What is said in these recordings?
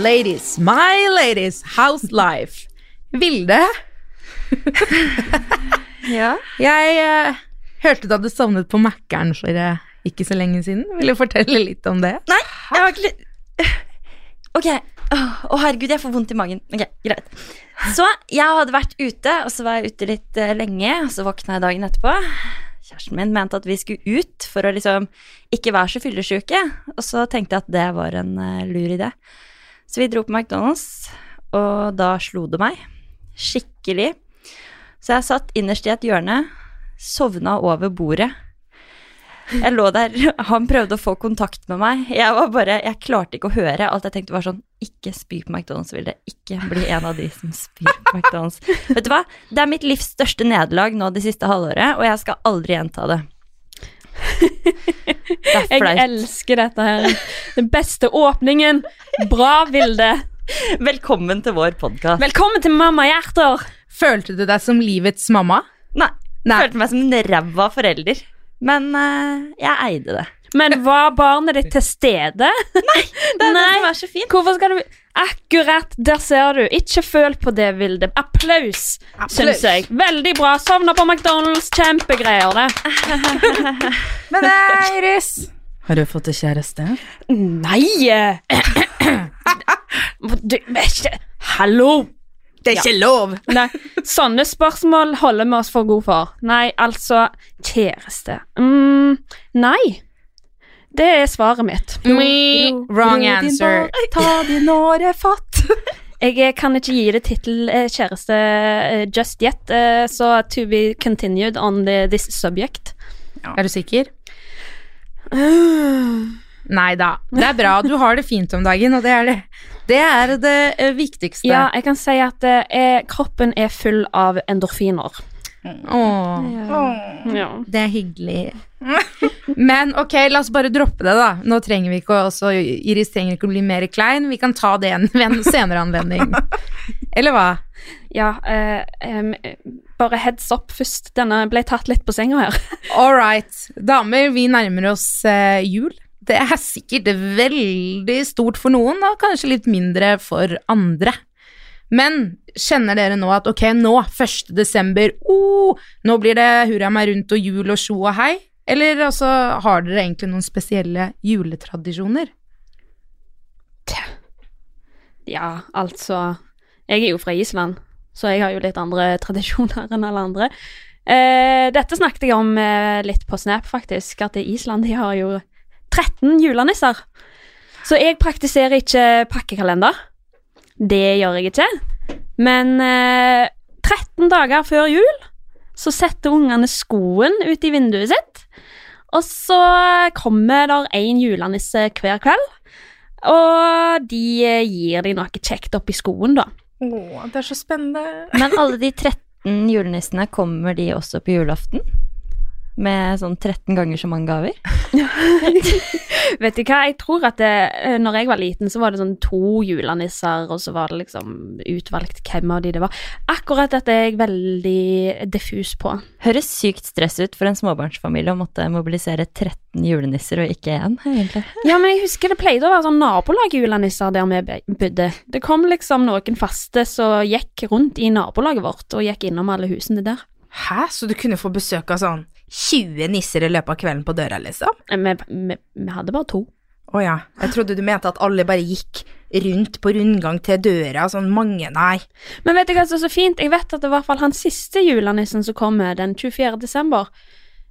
Ladies, my ladies, house life. Vilde, Ja. jeg uh, hørte du hadde sovnet på Mækkern for uh, ikke så lenge siden. Vil du fortelle litt om det? Nei, jeg har ikke Ok. Å, herregud, jeg får vondt i magen. Ok, greit. Så jeg hadde vært ute, og så var jeg ute litt uh, lenge, og så våkna jeg dagen etterpå. Kjæresten min mente at vi skulle ut for å liksom ikke være så fyllesyke, og så tenkte jeg at det var en uh, lur idé. Så vi dro på McDonald's, og da slo det meg. Skikkelig. Så jeg satt innerst i et hjørne, sovna over bordet. Jeg lå der, han prøvde å få kontakt med meg. Jeg var bare, jeg klarte ikke å høre. Alt jeg tenkte var sånn, ikke spy på McDonald's, Vilde. Ikke bli en av de som spyr på McDonald's. Vet du hva? Det er mitt livs største nederlag nå det siste halvåret, og jeg skal aldri gjenta det. Det er Jeg elsker dette her. Den beste åpningen. Bra, Vilde. Velkommen til vår podkast. Velkommen til Mamma Hjerter. Følte du deg som livets mamma? Nei, Nei. følte meg som en ræva forelder. Men uh, jeg eide det. Men var barnet ditt til stede? Nei. Det er det som er så fint. Hvorfor skal du Akkurat, der ser du. Ikke føl på det, Vilde. Applaus, syns jeg. Veldig bra. Sovna på McDonald's. Kjempegreier, det. Men eh, Iris Har du fått deg kjæreste? Nei! Du, ikke Hallo! Det er ikke lov! Nei, sånne spørsmål holder vi oss for god for. Nei, altså Kjæreste mm, Nei. Det er svaret mitt. Me, wrong answer. Ta din åre fatt. Jeg eh, kan ikke gi det tittel eh, kjæreste eh, just yet, så to be continued on the, this subject. Er du sikker? Nei da. Det er bra. Du har det fint om dagen, og det er det, det, er det viktigste. Ja, jeg kan si at eh, kroppen er full av endorfiner. Åh, Ja. det er hyggelig. Men ok, la oss bare droppe det, da. Nå trenger vi ikke også Iris trenger ikke å bli mer klein. Vi kan ta det en, ved en senere anledning. Eller hva? Ja, eh, um, bare heads up først. Denne ble tatt litt på senga her. All right. Damer, vi nærmer oss eh, jul. Det er sikkert veldig stort for noen, og kanskje litt mindre for andre. Men kjenner dere nå at ok, nå, 1. desember, oh, nå blir det hurra meg rundt og jul og tjo og hei? Eller altså, har dere egentlig noen spesielle juletradisjoner? Ja, altså Jeg er jo fra Island, så jeg har jo litt andre tradisjoner enn alle andre. Eh, dette snakket jeg om eh, litt på Snap, faktisk, at Island de har jo 13 julenisser. Så jeg praktiserer ikke pakkekalender. Det gjør jeg ikke. Men eh, 13 dager før jul så setter ungene skoen ut i vinduet sitt, og så kommer der én julenisse hver kveld. Og de eh, gir deg noe kjekt oppi skoen, da. Å, det er så spennende. Men alle de 13 julenissene, kommer de også på julaften? Med sånn 13 ganger så mange gaver? Vet du hva, jeg tror at det, eh, når jeg var liten, så var det sånn to julenisser, og så var det liksom utvalgt hvem av de det var. Akkurat dette er jeg veldig diffus på. Høres sykt stress ut for en småbarnsfamilie å måtte mobilisere 13 julenisser og ikke én, egentlig. Ja, men jeg husker det pleide å være sånn nabolag-julenisser der vi bodde. Det kom liksom noen faste som gikk rundt i nabolaget vårt, og gikk innom alle husene der. Hæ? Så du kunne få besøk av sånn 20 nisser i løpet av kvelden på døra, liksom? Eh, Vi, vi, vi hadde bare to. Å ja. Jeg trodde du mente at alle bare gikk rundt på rundgang til døra, sånn mange, nei. Men vet du hva som er så fint? Jeg vet at det var i hvert fall han siste julenissen som kommer den 24. desember.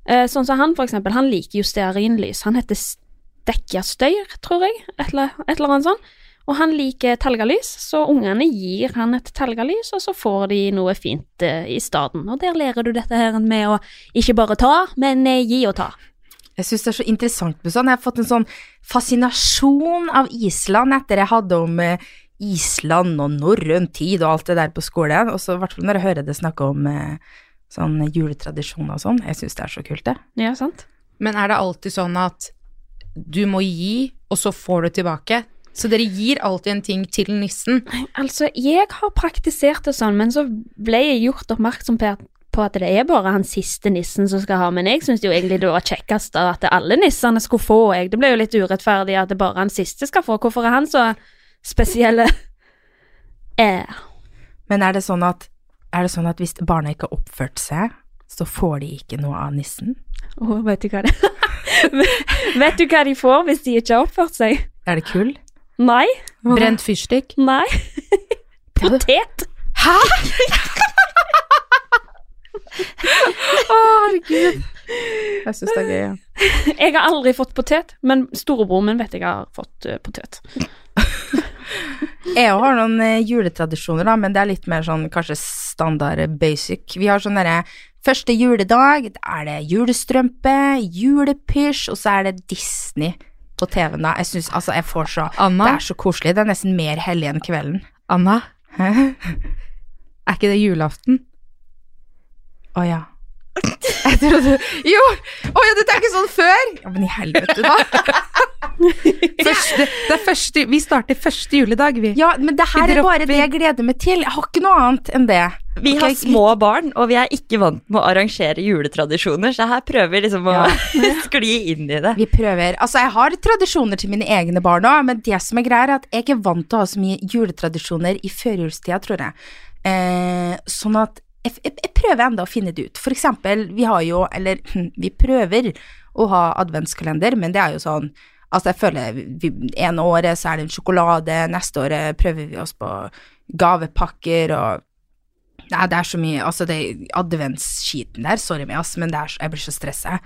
Eh, sånn som han, for eksempel. Han liker jo stearinlys. Han heter Dekkja Støyr, tror jeg. Et eller, et eller annet sånt. Og han liker telgelys, så ungene gir han et telgelys, og så får de noe fint eh, i stedet. Og der lærer du dette her med å ikke bare ta, men eh, gi og ta. Jeg syns det er så interessant med sånn. Jeg har fått en sånn fascinasjon av Island etter jeg hadde om eh, Island og norrøn tid og alt det der på skolen. Og så i hvert fall når jeg hører det snakke om sånn juletradisjoner og sånn. Jeg syns det er så kult, det. Ja, sant? Men er det alltid sånn at du må gi, og så får du tilbake? Så dere gir alltid en ting til nissen? Altså, jeg har praktisert det sånn, men så ble jeg gjort oppmerksom på at, på at det er bare han siste nissen som skal ha, men jeg syns jo egentlig det var kjekkest at alle nissene skulle få, jeg. Det ble jo litt urettferdig at det bare han siste skal få. Hvorfor er han så spesielle eh. Men er det sånn at, er det sånn at hvis barna ikke har oppført seg, så får de ikke noe av nissen? Å, vet du hva det Vet du hva de får hvis de ikke har oppført seg? Er det kull? Nei. Brent fyrstikk. Nei. Potet. Hæ?! Å, herregud. Jeg syns det er gøy, ja. Jeg har aldri fått potet, men storebroren min vet jeg har fått uh, potet. Jeg har noen eh, juletradisjoner, da, men det er litt mer sånn kanskje standard eh, basic. Vi har sånn derre første juledag, da er det julestrømpe, julepysj, og så er det Disney på TV-en, da. Jeg synes, altså, jeg får så Anna? Det er så koselig. Det er nesten mer hellig enn kvelden. Anna, Hæ? er ikke det julaften? Å ja. Jeg trodde Jo! Å ja, dette er ikke sånn før! Ja, men i helvete, da. Første, det er første, vi starter første juledag, vi. Ja, men det her er bare det jeg gleder meg til. Jeg har ikke noe annet enn det. Vi har små barn, og vi er ikke vant med å arrangere juletradisjoner, så her prøver vi liksom å skli inn i det. Vi prøver. Altså, jeg har tradisjoner til mine egne barn òg, men det som er greia, er at jeg er vant til å ha så mye juletradisjoner i førjulstida, tror jeg. Eh, sånn at jeg, jeg, jeg prøver enda å finne det ut. For eksempel, vi har jo, eller vi prøver å ha adventskalender, men det er jo sånn Altså, jeg føler vi, En året så er det en sjokolade, neste året prøver vi oss på gavepakker og Nei, det er så mye Altså, det adventsskiten der, sorry meg, ass, men det er, jeg blir så stressa.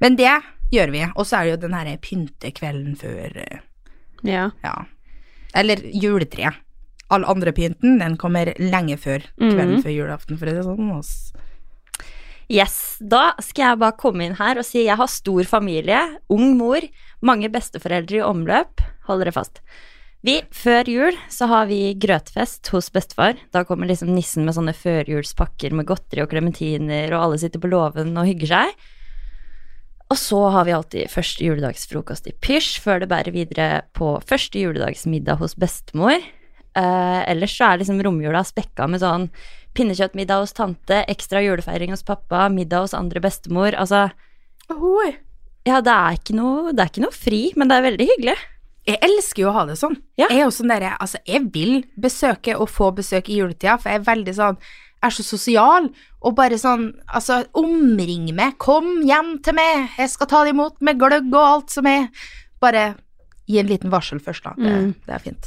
Men det gjør vi. Og så er det jo den herre pyntekvelden før eh, Ja. Ja. Eller juletreet. All andre pynten, den kommer lenge før kvelden Mhm. før julaften, for å si det sånn. ass. Yes, Da skal jeg bare komme inn her og si jeg har stor familie, ung mor, mange besteforeldre i omløp. Hold dere fast. Vi, Før jul så har vi grøtfest hos bestefar. Da kommer liksom nissen med sånne førjulspakker med godteri og klementiner, og alle sitter på låven og hygger seg. Og så har vi alltid første juledagsfrokost i pysj, før det bærer videre på første juledagsmiddag hos bestemor. Eh, ellers så er liksom romjula spekka med sånn pinnekjøttmiddag hos tante, ekstra julefeiring hos pappa, middag hos andre bestemor. Altså, Ohoi. ja, det er ikke noe, det er ikke noe fri, men det er veldig hyggelig. Jeg elsker jo å ha det sånn. Ja. Jeg er jo sånn derre Altså, jeg vil besøke og få besøk i juletida, for jeg er veldig sånn er så sosial, og bare sånn Altså, omring meg, kom hjem til meg, jeg skal ta det imot med gløgg og alt som er Bare gi en liten varsel først, da. Det, Mm. det er fint.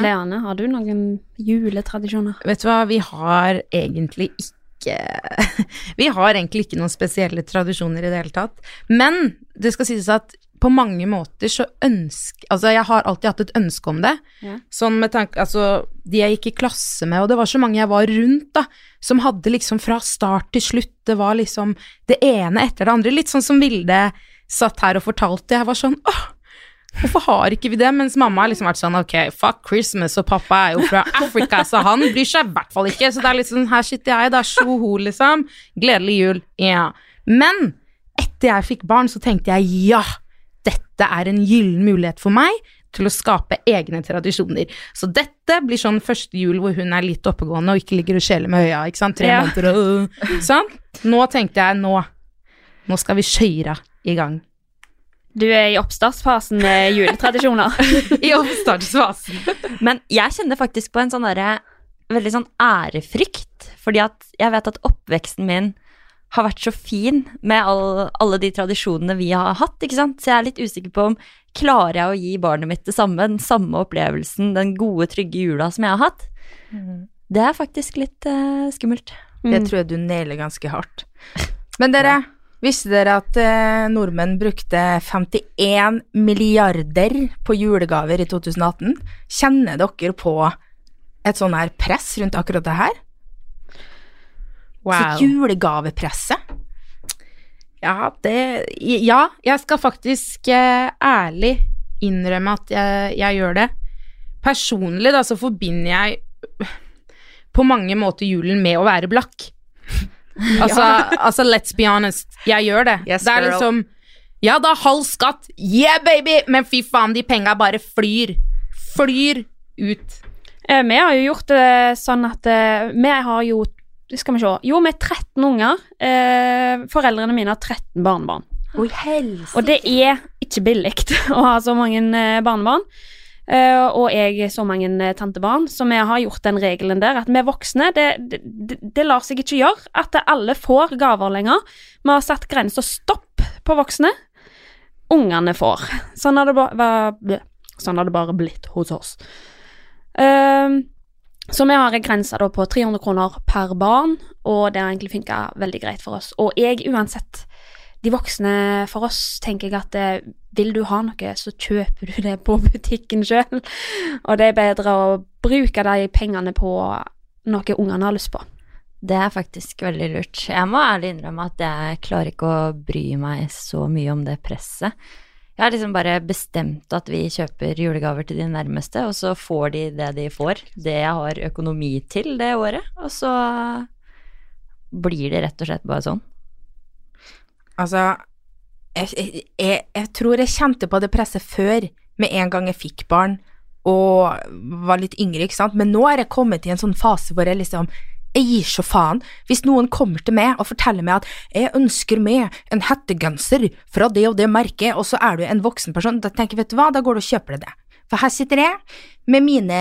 Leane, har du noen juletradisjoner? Vet du hva, vi har egentlig ikke Vi har egentlig ikke noen spesielle tradisjoner i det hele tatt. Men det skal sies at på mange måter så ønsker Altså, jeg har alltid hatt et ønske om det. Ja. Sånn med tanke Altså, de jeg gikk i klasse med, og det var så mange jeg var rundt, da, som hadde liksom fra start til slutt Det var liksom det ene etter det andre. Litt sånn som Vilde satt her og fortalte. Jeg var sånn åh, Hvorfor har ikke vi det? Mens mamma har liksom vært sånn ok, fuck Christmas, og pappa er jo fra Afrika, så han bryr seg i hvert fall ikke. Så det er litt sånn, her sitter jeg, da, sjoho, liksom. Gledelig jul. Ja. Men etter jeg fikk barn, så tenkte jeg ja, dette er en gyllen mulighet for meg til å skape egne tradisjoner. Så dette blir sånn første jul hvor hun er litt oppegående og ikke ligger og skjeler med øya, ikke sant. Tre Ja. måneder og øh. Sånn. Nå tenkte jeg nå, nå skal vi skøyra i gang. Du er i oppstartsfasen med juletradisjoner. I oppstartsfasen. Men jeg kjenner faktisk på en sånn derre veldig sånn ærefrykt, fordi at jeg vet at oppveksten min har vært så fin med all, alle de tradisjonene vi har hatt, ikke sant. Så jeg er litt usikker på om klarer jeg å gi barnet mitt det samme, den samme opplevelsen, den gode, trygge jula som jeg har hatt. Det er faktisk litt uh, skummelt. Det Mm. tror jeg du nailer ganske hardt. Men dere, visste dere at uh, nordmenn brukte 51 milliarder på julegaver i 2018? Kjenner dere på et sånn her press rundt akkurat det her? Så julegavepresset? Ja, det Ja, jeg skal faktisk eh, ærlig innrømme at jeg, jeg gjør det. Personlig, da, så forbinder jeg på mange måter julen med å være blakk. Altså, altså let's be honest, jeg gjør det. Yes, det er liksom Ja, er halv skatt, yeah, baby! Men fy faen, de penga bare flyr. Flyr ut. Eh, Vi har jo gjort det sånn at eh, vi har jo Skal vi se. Jo, vi er 13 unger. Eh, foreldrene mine har 13 barnebarn. Oi. Og det er ikke billig å ha så mange eh, barnebarn. Uh, og jeg så mange eh, tantebarn, så vi har gjort den regelen der at vi voksne Det, det, det, lar seg ikke gjøre at alle får gaver lenger. Vi har satt grensa stopp på voksne. Ungene får. Sånn har det, ba sånn det bare blitt hos oss. Eh, så vi har en grense på 300 kroner per barn, og det har egentlig funka veldig greit for oss. Og jeg, uansett, de voksne for oss, tenker jeg at eh, vil du ha noe, så kjøper du det på butikken sjøl. Og det er bedre å bruke de pengene på noe ungene har lyst på. Det er faktisk veldig lurt. Jeg må ærlig innrømme at jeg klarer ikke å bry meg så mye om det presset. Jeg har liksom bare bestemt at vi kjøper julegaver til de nærmeste, og så får de det de får, det jeg har økonomi til det året, og så blir det rett og slett bare sånn. Altså, jeg, jeg, jeg, tror jeg kjente på det presset før, med en gang jeg fikk barn og var litt yngre, ikke sant, men nå er jeg kommet i en sånn fase hvor jeg liksom jeg gir så faen. Hvis noen kommer til meg og forteller meg at jeg ønsker meg en hettegenser fra det og det merket, og så er du en voksen person, da tenker jeg, vet du hva, da går du og kjøper deg det. For her sitter jeg med mine,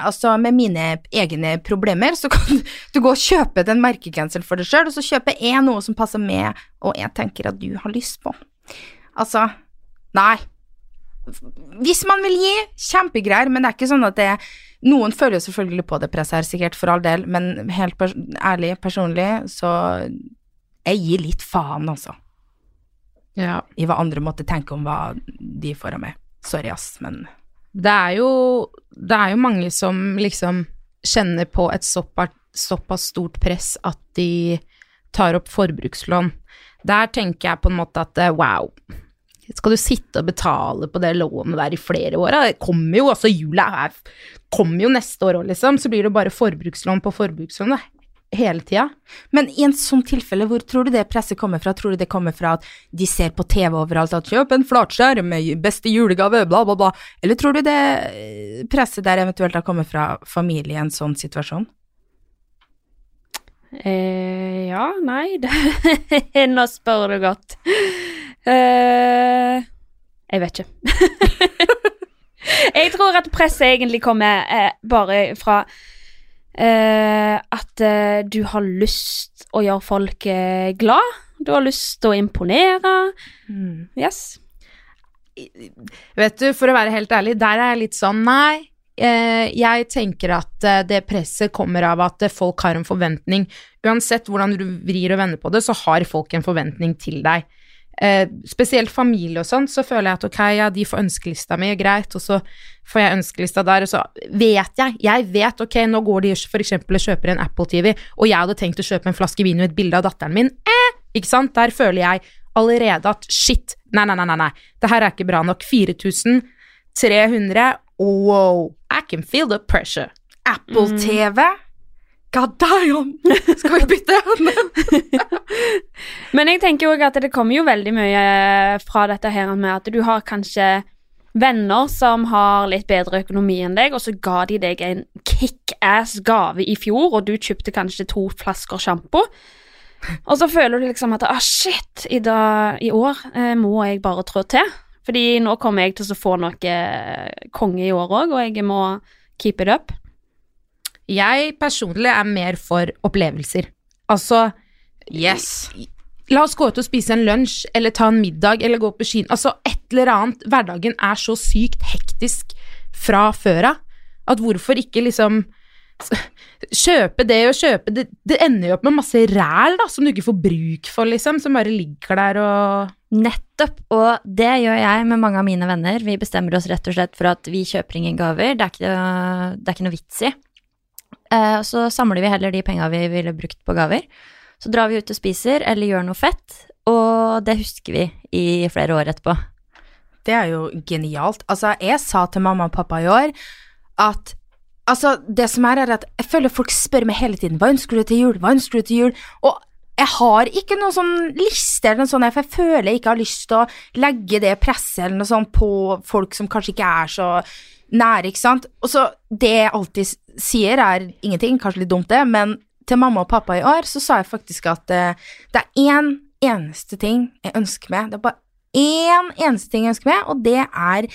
altså med mine egne problemer, så kan du, gå og kjøpe den merkegenseren for deg sjøl, og så kjøper jeg noe som passer med, og jeg tenker at du har lyst på. Altså, nei. Hvis man vil gi, kjempegreier, men det er ikke sånn at det Noen føler jo selvfølgelig på det presset her, sikkert, for all del, men helt pers ærlig, personlig, så Jeg gir litt faen, altså, Ja. i hva andre måtte tenke om hva de får av meg. Sorry, ass, men Det er jo, det er jo mange som liksom kjenner på et såpass, såpass stort press at de tar opp forbrukslån. Der tenker jeg på en måte at eh, wow, skal du sitte og betale på det lånet der i flere år? Det kommer jo, altså jula er, kommer jo neste år òg, liksom, så blir det bare forbrukslån på forbrukslån da, hele tida. Men i en sånn tilfelle, hvor tror du det presset kommer fra? Tror du det kommer fra at de ser på TV overalt at 'kjøp en flatskjerm, beste julegave', bla, bla, bla? Eller tror du det eh, presset der eventuelt har kommet fra familie i en sånn situasjon? Eh, ja, nei det, Nå spør du godt. Eh, jeg vet ikke. jeg tror at presset egentlig kommer eh, bare fra eh, at eh, du har lyst å gjøre folk eh, glad. Du har lyst til å imponere. Yes. Vet du, for å være helt ærlig, der er jeg litt sånn nei. Eh, jeg tenker at det presset kommer av at folk har en forventning. Uansett hvordan du vrir og vender på det, så har folk en forventning til deg. Eh, spesielt familie og sånn, så føler jeg at ok, ja, de får ønskelista mi, greit, og så får jeg ønskelista der, og så vet jeg, jeg vet, ok, nå går de eksempel og kjøper en Apple TV, og jeg hadde tenkt å kjøpe en flaske vin og et bilde av datteren min, eh, ikke sant, der føler jeg allerede at shit, nei, nei, nei, nei, nei, det her er ikke bra nok, 4300, wow, I can feel the pressure. Apple TV? God damn! Skal vi bytte? Men jeg tenker jo at det kommer jo veldig mye fra dette her med at du har kanskje venner som har litt bedre økonomi enn deg, og så ga de deg en kickass gave i fjor, og du kjøpte kanskje to flasker sjampo. Og så føler du liksom at ah, shit, i, dag, i år eh, må jeg bare trå til. Fordi nå kommer jeg til å få noe eh, konge i år òg, og jeg må keep it up. Jeg personlig er mer for opplevelser. Altså, Yes. la oss gå ut og spise en lunsj, eller ta en middag, eller gå på kino. Altså, et eller annet. Hverdagen er så sykt hektisk fra før av, at hvorfor ikke liksom Kjøpe det og kjøpe det Det ender jo opp med masse ræl, da, som du ikke får bruk for, liksom, som bare ligger der og Nettopp, og det gjør jeg med mange av mine venner. Vi bestemmer oss rett og slett for at vi kjøper ingen gaver. Det er ikke, det er ikke noe vits i. Eh, og så samler vi heller de penga vi ville brukt på gaver. Så drar vi ut og spiser eller gjør noe fett, og det husker vi i flere år etterpå. Det er jo genialt. Altså, jeg sa til mamma og pappa i år at Altså, det som er, er at jeg føler folk spør meg hele tiden hva ønsker du til jul, hva ønsker du til jul, og jeg har ikke noen sånn liste eller noe sånt, for jeg føler jeg ikke har lyst til å legge det presset eller noe sånt på folk som kanskje ikke er så nære, ikke sant. Og så det jeg alltid sier er ingenting, kanskje litt dumt det, men til mamma og pappa i år så sa jeg faktisk at uh, det er én eneste ting jeg ønsker meg, det er bare én eneste ting jeg ønsker meg, og det er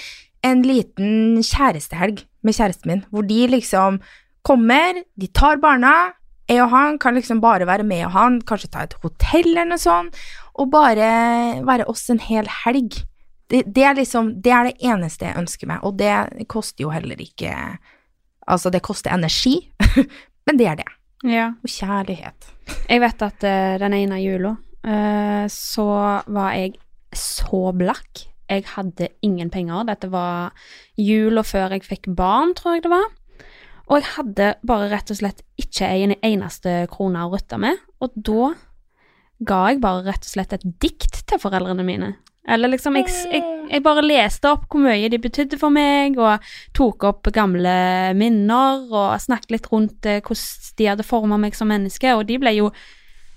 en liten kjærestehelg med kjæresten min, hvor de liksom kommer, de tar barna, jeg og han kan liksom bare være med og han, kanskje ta et hotell eller noe sånt, og bare være oss en hel helg. Det, det er liksom, det er det eneste jeg ønsker meg, og det koster jo heller ikke, altså det koster energi, men det er det, Ja. og kjærlighet. Jeg vet at uh, den ene jula uh, så var jeg så blakk. Jeg hadde ingen penger. Dette var jula før jeg fikk barn, tror jeg det var. Og jeg hadde bare rett og slett ikke en eneste krone å rutte med. Og da ga jeg bare rett og slett et dikt til foreldrene mine. Eller liksom, jeg, jeg, jeg bare leste opp hvor mye de betydde for meg, og tok opp gamle minner, og snakket litt rundt eh, hvordan de hadde formet meg som menneske, og de ble jo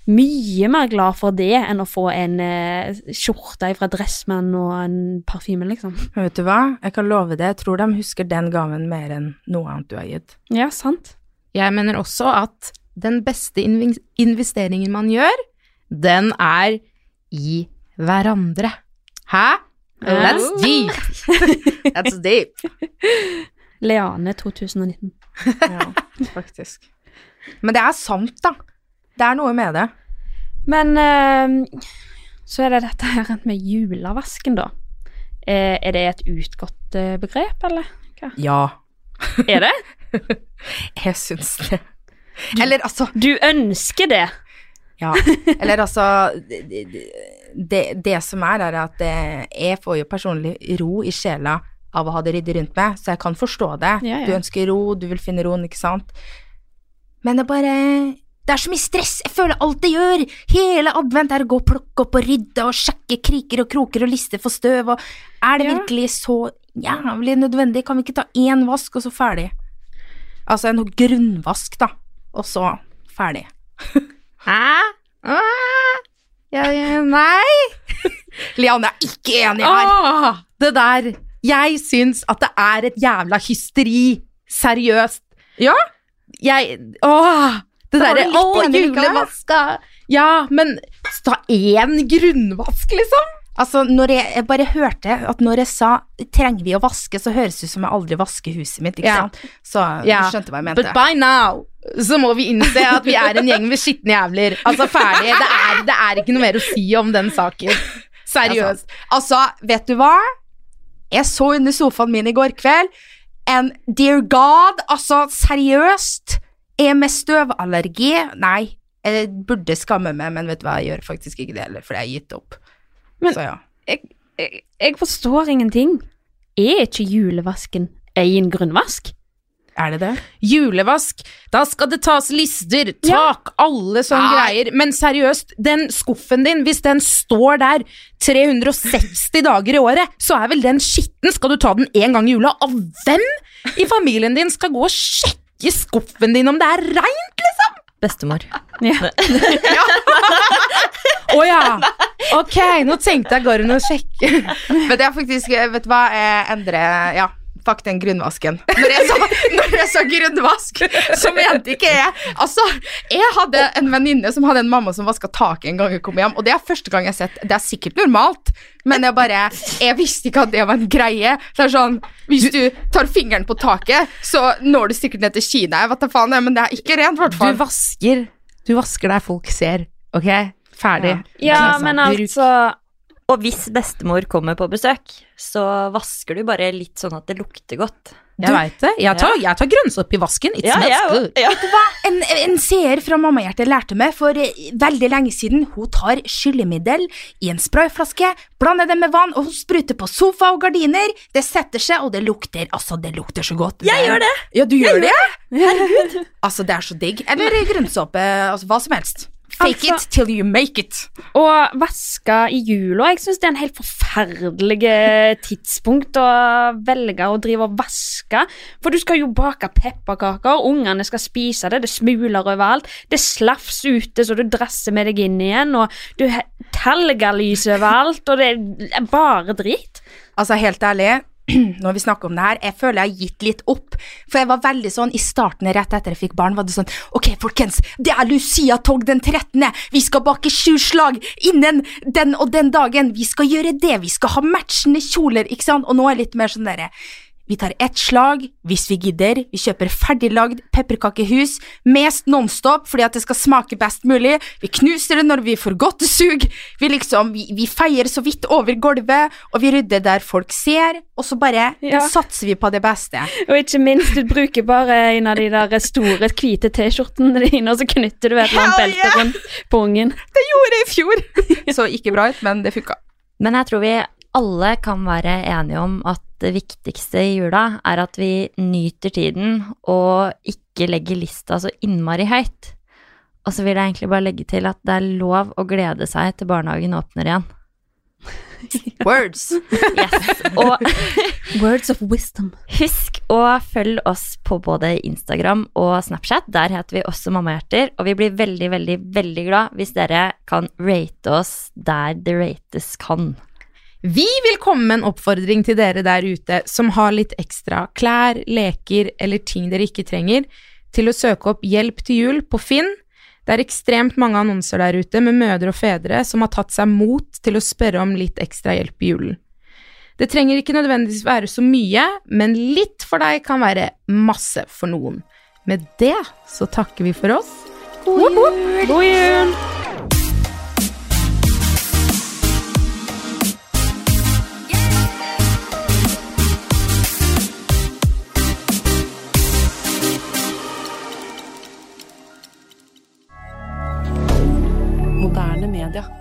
mye mer glad for det enn å få en eh, skjorte fra Dressmann og en parfyme, liksom. Vet du hva, jeg kan love det, jeg tror de husker den gaven mer enn noe annet du har gitt. Ja, sant. Jeg mener også at den beste investeringen man gjør, den er i hverandre. Hæ? That's deep. That's deep. Leane 2019. Ja, faktisk. Men det er sant, da. Det er noe med det. Men eh, så er det dette her med julevasken, da. Eh, er det et utgått eh, begrep, eller? Ja, Er det? jeg syns det. Eller altså Du ønsker det? Ja. Eller altså det, det, som er, er at eh, jeg får jo personlig ro i sjela av å ha det ryddig rundt meg, så jeg kan forstå det. Ja, ja. Du ønsker ro, du vil finne roen, ikke sant. Men det er bare Det er så mye stress! Jeg føler alt jeg gjør! Hele advent er å gå og plukke opp og rydde og sjekke kriker og kroker og lister for støv, og er det Ja. virkelig så jævlig nødvendig? Kan vi ikke ta én vask, og så ferdig? Altså en grunnvask, da, og så ferdig. Hæ? Ah, ja, ja, nei. Lianne er ikke enig her. Åh, det der. Jeg syns at det er et jævla hysteri. Seriøst. Ja? Jeg Åh! Det derre Å, julevaska. Ja, men ta én grunnvask, liksom. Altså, når jeg, jeg bare hørte at når jeg sa 'trenger vi å vaske', så høres det ut som jeg aldri vasker huset mitt, ikke yeah. sant? Så du skjønte hva jeg mente. But by now så må vi innse at vi er en gjeng med skitne jævler. Altså, ferdig. Det er, det er ikke noe mer å si om den saken. Seriøst. Altså, vet du hva? Jeg så under sofaen min i går kveld en Dear God, altså seriøst. Er med støvallergi? Nei, jeg burde skamme meg, men vet du hva, jeg gjør faktisk ikke det heller, for jeg har gitt opp. Men- Så ja. Jeg, jeg, jeg forstår ingenting. Er ikke julevasken en grunnvask? Er det det? Julevask, da skal det tas lister, tak, alle sånne Nei. greier. Men seriøst, den skuffen din, hvis den står der 360 dager i året, så er vel den skitten. Skal du ta den én gang i jula? Av hvem i familien din skal gå og sjekke skuffen din om det er reint, liksom? Bestemor. Ja. Å ja. Ok, nå tenkte jeg går hun og sjekke. Men det er faktisk, vet du hva, jeg endrer Ja, fuck den grunnvasken. Når jeg sa, når jeg sa grunnvask, så mente ikke jeg Altså, jeg hadde en venninne som hadde en mamma som vaska taket en gang hun kom hjem, og det er første gang jeg har sett Det er sikkert normalt, men jeg bare Jeg visste ikke at det var en greie. Det er sånn Hvis du tar fingeren på taket, så når du sikkert ned til Kina, jeg vet da faen, men det er ikke rent, i hvert Du vasker Du vasker der folk ser, ok? Ferdig. Ja, ja men altså Og hvis bestemor kommer på besøk, så vasker du bare litt sånn at det lukter godt. Jeg veit det. Jeg tar, ja. tar grønnsopp i vasken. It smells jeg good. du hva En, en seer fra Mammahjertet lærte meg for eh, veldig lenge siden. Hun tar skyllemiddel i en sprayflaske, blander det med vann, og hun spruter på sofa og gardiner. Det setter seg, og det lukter Altså, det lukter så godt. Jeg gjør det! Ja, du gjør det? Herregud. Altså, det er så digg. Eller grønnsåpe. Altså, hva som helst. Fake Altså- it till you make it. Og vaske i jula Jeg syns det er en helt forferdelig eh, tidspunkt å velge å drive og vaske. For du skal jo bake pepperkaker, ungene skal spise det, det smuler overalt. Det slafs ute så du drasser med deg inn igjen, og du har talgalys overalt, og det er bare drit. Altså, helt ærlig, når vi snakker om det her, jeg føler jeg har gitt litt opp. For jeg var veldig sånn, i starten rett etter jeg fikk barn, var det sånn Ok, folkens, det er Lucia-tog den 13. Vi skal bake sju slag innen den og den dagen. Vi skal gjøre det. Vi skal ha matchende kjoler, ikke sant? Og nå er jeg litt mer sånn derre vi tar ett slag hvis vi gidder. Vi kjøper ferdiglagd pepperkakehus mest nonstop fordi at det skal smake best mulig. Vi knuser det når vi får godtesug. Vi liksom, vi, vi feier så vidt over gulvet, og vi rydder der folk ser, og så bare Ja. satser vi på det beste. Og ikke minst, du bruker bare en av de der store, hvite T-skjortene dine, og så knytter du et eller annet belte yeah! rundt på ungen. Det gjorde jeg i fjor! så ikke bra ut, men det funka. Men jeg tror vi alle kan være enige om at det viktigste i jula er at vi nyter tiden og ikke legger lista så innmari høyt. Og så vil jeg egentlig bare legge til at det er lov å glede seg til barnehagen åpner igjen. Words. Yes. Og Words of wisdom. husk å følge oss på både Instagram og Snapchat. Der heter vi også Mammahjerter. Og vi blir veldig, veldig, veldig glad hvis dere kan rate oss der det rates kan. Vi vil komme med en oppfordring til dere der ute som har litt ekstra klær, leker eller ting dere ikke trenger, til å søke opp Hjelp til jul på Finn. Det er ekstremt mange annonser der ute med mødre og fedre som har tatt seg mot til å spørre om litt ekstra hjelp i julen. Det trenger ikke nødvendigvis være så mye, men litt for deg kan være masse for noen. Med det så takker vi for oss. God jul! القادة